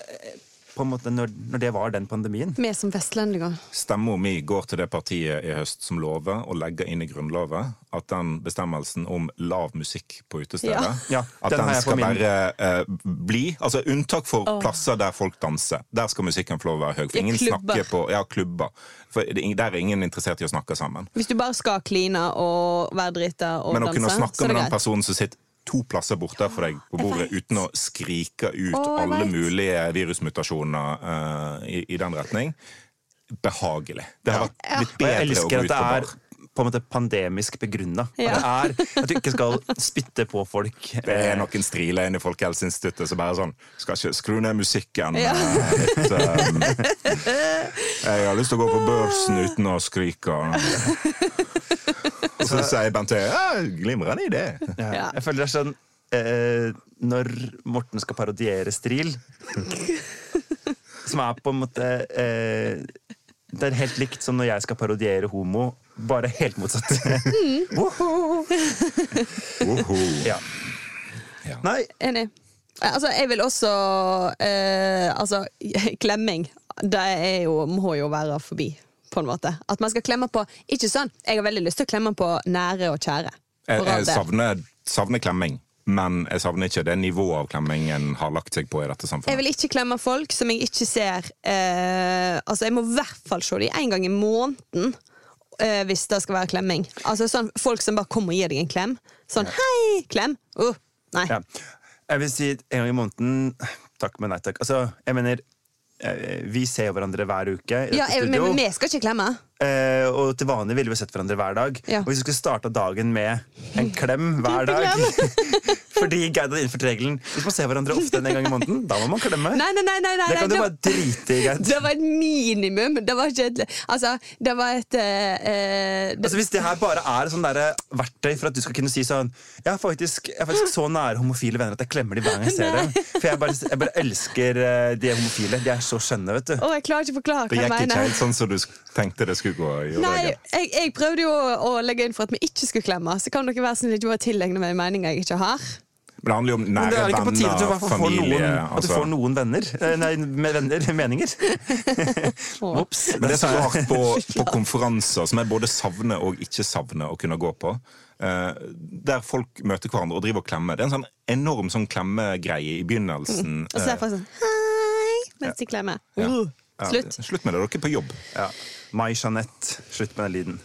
eh, på en måte når, når det var den pandemien? Vi som vestlendinger. Stemma mi går til det partiet i høst som lover å legge inn i Grunnloven at den bestemmelsen om lav musikk på utestedet Ja. At den den, skal bare eh, bli Altså unntak for plasser der folk danser. Der skal musikken få lov å være høy. For ingen klubber. snakker på Ja, klubber. For det- der er ingen interessert i å snakke sammen. Hvis du bare skal kline og være drita og Men å danse, kunne så snakke er med det den greit. personen som sitter to plasser borte for deg på bordet uten å skrike ut oh, alle mulige virusmutasjoner uh, i, i den retning, behagelig. Det har vært litt bedre å gå ut på bar. På en måte pandemisk begrunna. Ja. At, det er, at du ikke skal spytte på folk. Det er noen striler inne i Folkehelseinstituttet som bare sånn Skal ikke skru ned musikken. Ja. Et, um, jeg har lyst til å gå på børsen uten å skrike. Og så sier Bent Høie ja, glimrende idé. Ja. Jeg føler det er sånn eh, Når Morten skal parodiere Stril Som er på en måte eh, Det er helt likt som når jeg skal parodiere homo, bare helt motsatt. Woho! Woho. ja. Ja. Nei, Enig. Altså, jeg vil også eh, Altså, klemming, det er jo, må jo være forbi, på en måte. At man skal klemme på Ikke sånn, jeg har veldig lyst til å klemme på nære og kjære. Jeg, jeg savner, savner klemming, men jeg savner ikke det nivået av klemmingen har lagt seg på i dette samfunnet. Jeg vil ikke klemme folk som jeg ikke ser eh, Altså, jeg må i hvert fall se dem én gang i måneden. Eh, hvis det skal være klemming. Altså sånn Folk som bare kommer og gir deg en klem. Sånn 'hei, klem'. Uh, nei. Ja. Jeg vil si en gang i måneden Takk, men nei takk. Altså, jeg mener eh, Vi ser jo hverandre hver uke i Ja, jeg, studio. men vi skal ikke klemme. Eh, og til vanlig ville vi sett hverandre hver dag. Ja. Og hvis vi skulle starta dagen med en klem hver dag Fordi Geid hadde innført regelen hvis man ser hverandre ofte en gang i måneden, da må man klemme. Nei, nei, nei, nei, nei, det kan du bare drite i, Geid. Det var et minimum. Det var ikke et Altså, det var et eh, eh, det, Altså, hvis det her bare er sånn verktøy for at du skal kunne si sånn Jeg er faktisk, jeg er faktisk så nære homofile venner at jeg klemmer dem hver gang jeg ser dem. For jeg bare, jeg bare elsker eh, de homofile. De er så skjønne, vet du. Å, jeg klarer ikke å forklare Det hva jeg gikk ikke mener. helt sånn som du tenkte det skulle gå. gjorde Nei, jeg, jeg prøvde jo å, å legge inn for at vi ikke skulle klemme. Så kan dere være snill ikke bare tilegne meg meninger jeg ikke har. Men det handler jo om Men det nære er ikke på tide at du venner, familie noen, at du altså. får noen venner. Eh, Nei, med venner, meninger. Ops. Men det er så rart på, på konferanser som jeg både savner og ikke savner å kunne gå på. Uh, der folk møter hverandre og driver og klemmer. Det er en sånn enorm sånn klemmegreie i begynnelsen. Og så er folk faktisk sånn hei mens de klemmer. Ja. Uh, Ja, slutt. Slutt med det, dere er på jobb. Ja. Mai Jeanette. Slutt med den lyden.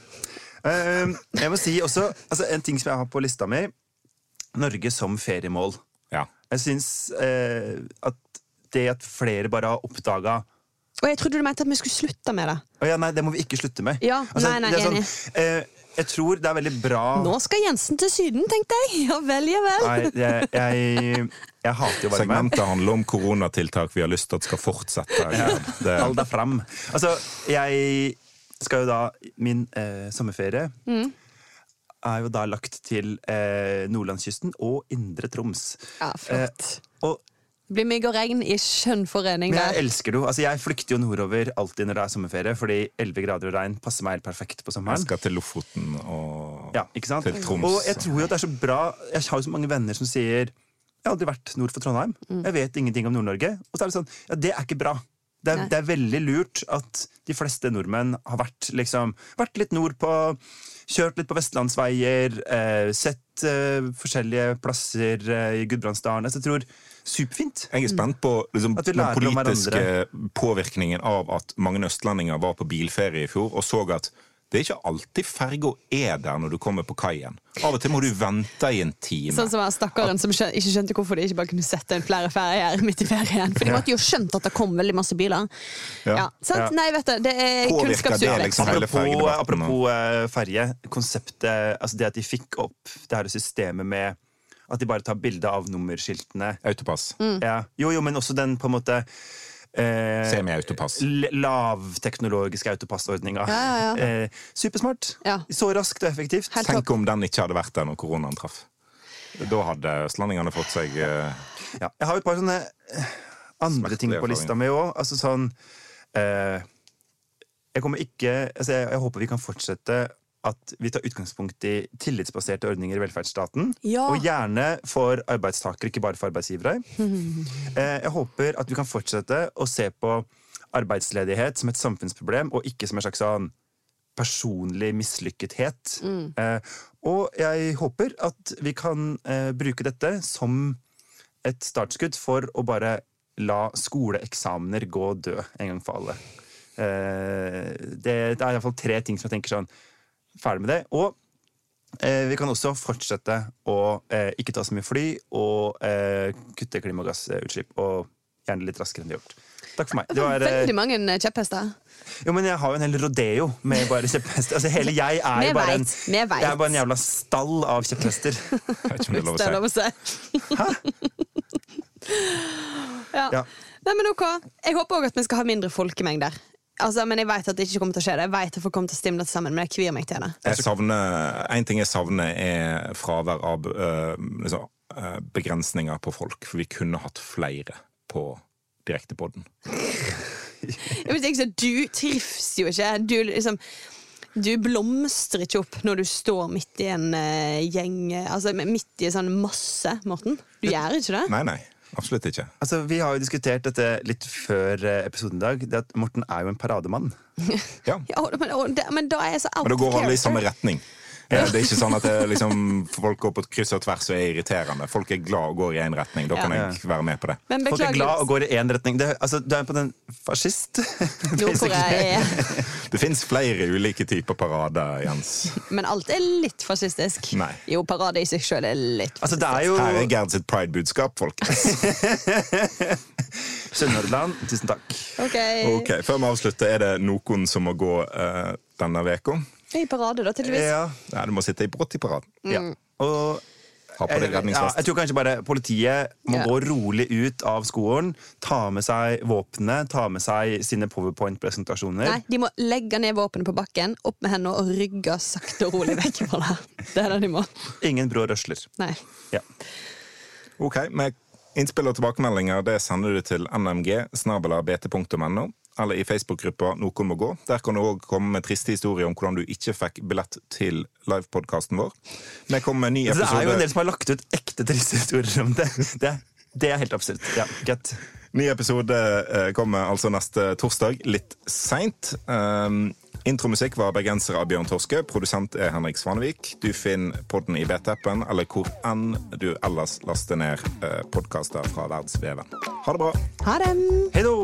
Uh, jeg må si også altså, en ting som jeg har på lista mi. Norge som feriemål. Ja. Jeg syns uh, at det at flere bare har oppdaga Og jeg trodde du mente at vi skulle slutte med det. Å ja, nei, det må vi ikke slutte med. Ja, nei, nei, det er enig. eh, jeg tror det er veldig bra Nå skal Jensen til Syden, tenkte jeg. Ja vel, ja vel. Nei, jeg, jeg, jeg hater jo varme. Segmentet handler om koronatiltak vi har lyst til at skal fortsette. Det, Hold deg fram. Altså, jeg skal jo da Min eh, sommerferie Mm. er jo da lagt til eh, nordlandskysten og Indre Troms. Ja, flott. Eh, og Det blir mygg og regn i skjønn forening Men jeg elsker det jo. Altså, jeg flykter jo nordover alltid når det er sommerferie, fordi 11 grader og regn passer meg helt perfekt på jeg skal til Lofoten og Ja, ikke sant? til Troms. Og jeg tror jo at det er så bra Jeg har jo så mange venner som sier Jeg har aldri vært nord for Trondheim. Mm. Jeg vet ingenting om Nord-Norge. Og så er det sånn Ja, det er ikke bra. Det er, det er veldig lurt at de fleste nordmenn har vært, liksom, vært litt nordpå, kjørt litt på vestlandsveier, eh, sett eh, forskjellige plasser eh, i Gudbrandsdalen. Så jeg tror superfint. Jeg er spent på liksom, den politiske påvirkningen av at mange østlendinger var på bilferie i fjor og så at det er ikke alltid ferga er der når du kommer på kaien. Av og til må du vente i en time. Sånn som stakkaren som ikke skjønte hvorfor de ikke bare kunne sette inn flere ferjer midt i ferien. For de måtte jo skjønt at det kom veldig masse biler. Ja. Ja? Nei, vet du, det er kunnskapsutvikling. liksom Apropos, apropos eh, ferje, konseptet Altså det at de fikk opp det her systemet med at de bare tar bilde av nummerskiltene. Autopass. Mm. Ja. Jo, jo, men også den på en måte eh, Semi-autopass. lavteknologiske autopassordninger. Ja, ja, ja. Eh, supersmart. Ja. Så raskt og effektivt. Helt Tenk om den ikke hadde vært der når koronaen traff. Da hadde østlendingene fått seg eh, Ja. Jeg har et par sånne eh, andre ting på lista mi òg. Altså sånn eh, Jeg kommer ikke altså jeg, jeg håper vi kan fortsette at vi tar utgangspunkt i tillitsbaserte ordninger i velferdsstaten. Ja. Og gjerne for arbeidstakere, ikke bare for arbeidsgivere. Eh, jeg håper at vi kan fortsette å se på arbeidsledighet som et samfunnsproblem, og ikke som en slags sånn personlig mislykkethet. Mm. og jeg håper at vi kan eh, bruke dette som et startskudd for å bare la skoleeksamener gå død en gang for alle. Eh, det, det er iallfall tre ting som jeg tenker sånn Ferdig med det. Og eh, vi kan også fortsette å eh, ikke ta så mye fly og eh, kutte klimagassutslipp. Og gjerne litt raskere enn vi har gjort. Takk for meg. Det var, eh, Veldig mange kjepphester. jo, men jeg har jo en hel rodeo med bare kjepphester. Altså, hele jeg er jo bare er bare en jævla stall av kjepphester. Jeg vet ikke om det er lov å si. Hæ? ja. Ja. Nei, men ok. Jeg håper òg at vi skal ha mindre folkemengder. Altså, men jeg vet at det ikke kommer til å skje. det Jeg vet at folk kommer til å stimle til sammen, men jeg kvier meg til det. Jeg savner, en ting jeg savner, er fravær av øh, liksom, øh, begrensninger på folk. For vi kunne hatt flere på direktepodden. Jeg vet ikke, Du trives jo ikke. Du liksom du blomstrer ikke opp når du står midt i en uh, gjeng Altså midt i en sånn masse, Morten. Du gjør ikke det? Nei, nei. Absolutt ikke. Altså, Vi har jo diskutert dette litt før eh, episoden i dag. Det at Morten er jo en parademann. Ja. Ja, men, men da er jeg så out Men da går alle i samme retning. Det er ikke sånn at det, liksom, folk går på kryss og tvers og er irriterende. Folk er glad og går i én retning. Da kan Ja. jeg være med på det. Men Folk er glad og går i én retning. Det, altså, du er på den fascist. Det fins flere ulike typer parader, Jens. Men alt er litt fascistisk. Nei. Jo, parade i seg sjøl er litt Altså, det er jo Her er Gerd sitt pride-budskap, folkens. Sunnhordland. Tusen takk. Okay. Ok, Før vi avslutter, er det noen som må gå uh, denne veka? I parade, da, tydeligvis. Ja. Ja, du må sitte i brått i paraden. ja. Og Ha på deg ja, jeg tror kanskje bare politiet må Ja. gå rolig ut av skolen, ta med seg våpenet, ta med seg sine powerpoint-presentasjoner. Nei, de må legge ned våpenet på bakken, opp med hendene og rygge sakte og rolig vekk fra det. Det er det de må. Ingen brå røsler. Nei. Ja. Ok, med Innspill og tilbakemeldinger det sender du til nmg snabelabt.no eller i Facebook-gruppa Noen må gå. Der kan du òg komme med triste historier om hvordan du ikke fikk billett til livepodkasten vår. Vi kommer med en ny episode det er jo en del som har lagt ut ekte triste historier om det. Det, det er helt absurd. Ja, get. Ny episode eh, kommer altså neste torsdag, litt seint. Um, intromusikk var bergenser av Bjørn Torske. Produsent er Henrik Svanevik. Du finner podden i BT-appen eller hvor enn du ellers laster ned uh, podkaster fra verdensveven. Ha det bra! Ha det! Hei då!